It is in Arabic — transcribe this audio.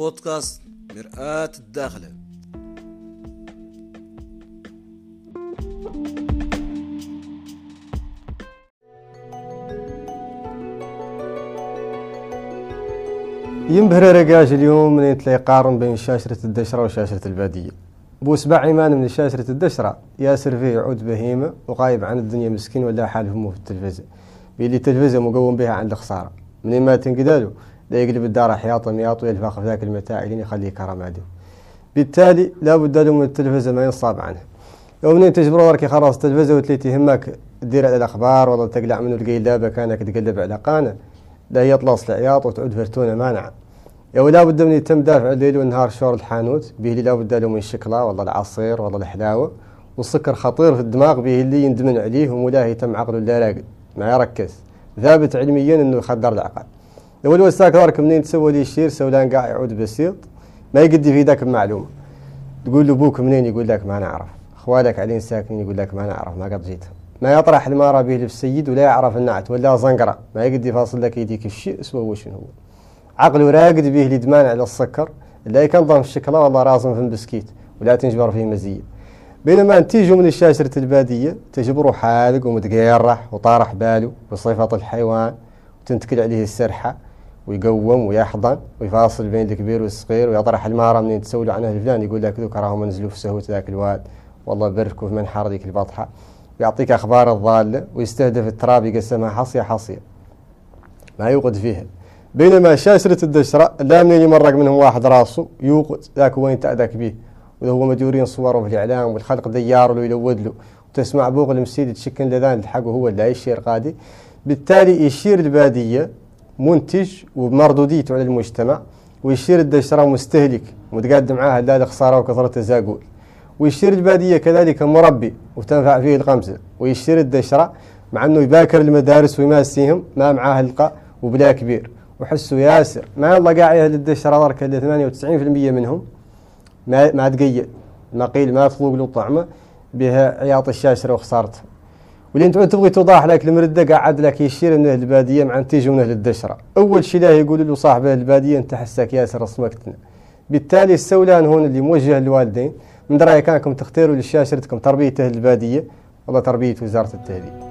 بودكاست مرآة الداخلة. ينبهر رقاج اليوم من تلاقي قارن بين شاشرة الدشرة وشاشرة البادية. بوسبع إيمان من شاشرة الدشرة. ياسر فيه عود بهيمة وغايب عن الدنيا مسكين ولا حال همه في التلفزة بيلي التلفزة مقوم بها عند خسارة من ما تنقدالو؟ لا يقلب الدار حياط مياط ويلفاق في ذاك المتاع لين يخليه كرمادي بالتالي لا بد له من التلفزة ما ينصاب عنه. لو منين تجبروا وركي خلاص التلفزة وتلي تهمك تدير على الأخبار ولا تقلع منه القيلابة كأنك تقلب على قانة. لا يطلص العياط وتعود فرتونة مانعة يا ولا بد من يتم دافع الليل والنهار شور الحانوت به لا بد له من الشكلة والله العصير والله الحلاوة. والسكر خطير في الدماغ به اللي يندمن عليه ومولاه يتم عقله لا راقد ما يركز. ثابت علميا إنه يخدر العقل. لو الوساك دارك منين تسوي لي الشير سولان قاع يعود بسيط. ما يقدي في ذاك المعلومة تقول له أبوك منين؟ يقول لك ما نعرف. أخوالك علين ساكنين يقول لك ما نعرف ما قد جيت. ما يطرح المارة به للسيد ولا يعرف النعت ولا زنقرة. ما يقدي فاصل لك يديك الشيء اسوى وش هو. عقله راقد به الادمان على السكر. لا يكنظم الشكلة والله رازم في البسكيت ولا تنجبر فيه مزية بينما تيجوا من الشاشرة البادية تجبروا حالق ومتقيرح وطارح باله بصفة الحيوان وتنتكل عليه السرحة. ويقوم ويحضن ويفاصل بين الكبير والصغير ويطرح المارة منين تسولوا عنها الفلان يقول لك ذوك راهم نزلوا في سهوة ذاك الواد والله بركوا في منحر ذيك البطحة. ويعطيك أخبار الضالة ويستهدف التراب يقسمها حصية حصية. ما يوقد فيها. بينما شاشرة الدشرة لا منين يمرق منهم واحد راسه يوقد ذاك وين تأذاك به. وإذا هو مديورين صوره في الإعلام والخلق ديار له يلود له. وتسمع بوغ المسيد تشكن لذان الحق هو اللي يشير قادي. بالتالي يشير البادية منتج وبمردوديته على المجتمع ويشير الدشرة مستهلك متقدم معاها لا خسارة وكثرة تزاقول ويشير البادية كذلك مربي وتنفع فيه الغمزة ويشير الدشرة مع أنه يباكر المدارس ويماسيهم ما معاه القى وبلا كبير. وحسوا ياسر. ما الله قاعد أهل الدشرة ضرك اللي 98% منهم. ما ما تقيد ما قيل ما تذوق له طعمة بها عياط الشاشرة وخسارته. واللي انت تبغي توضح لك المردة قاعد لك يشير من أهل البادية مع تيجي من أهل الدشرة أول شيء لا يقول له صاحب أهل البادية أنت حساك ياسر رسمكتنا بالتالي السولان هون اللي موجه للوالدين من رأيك كانكم تختاروا لشاشرتكم تربية أهل البادية؟ والله تربية وزارة التهذيب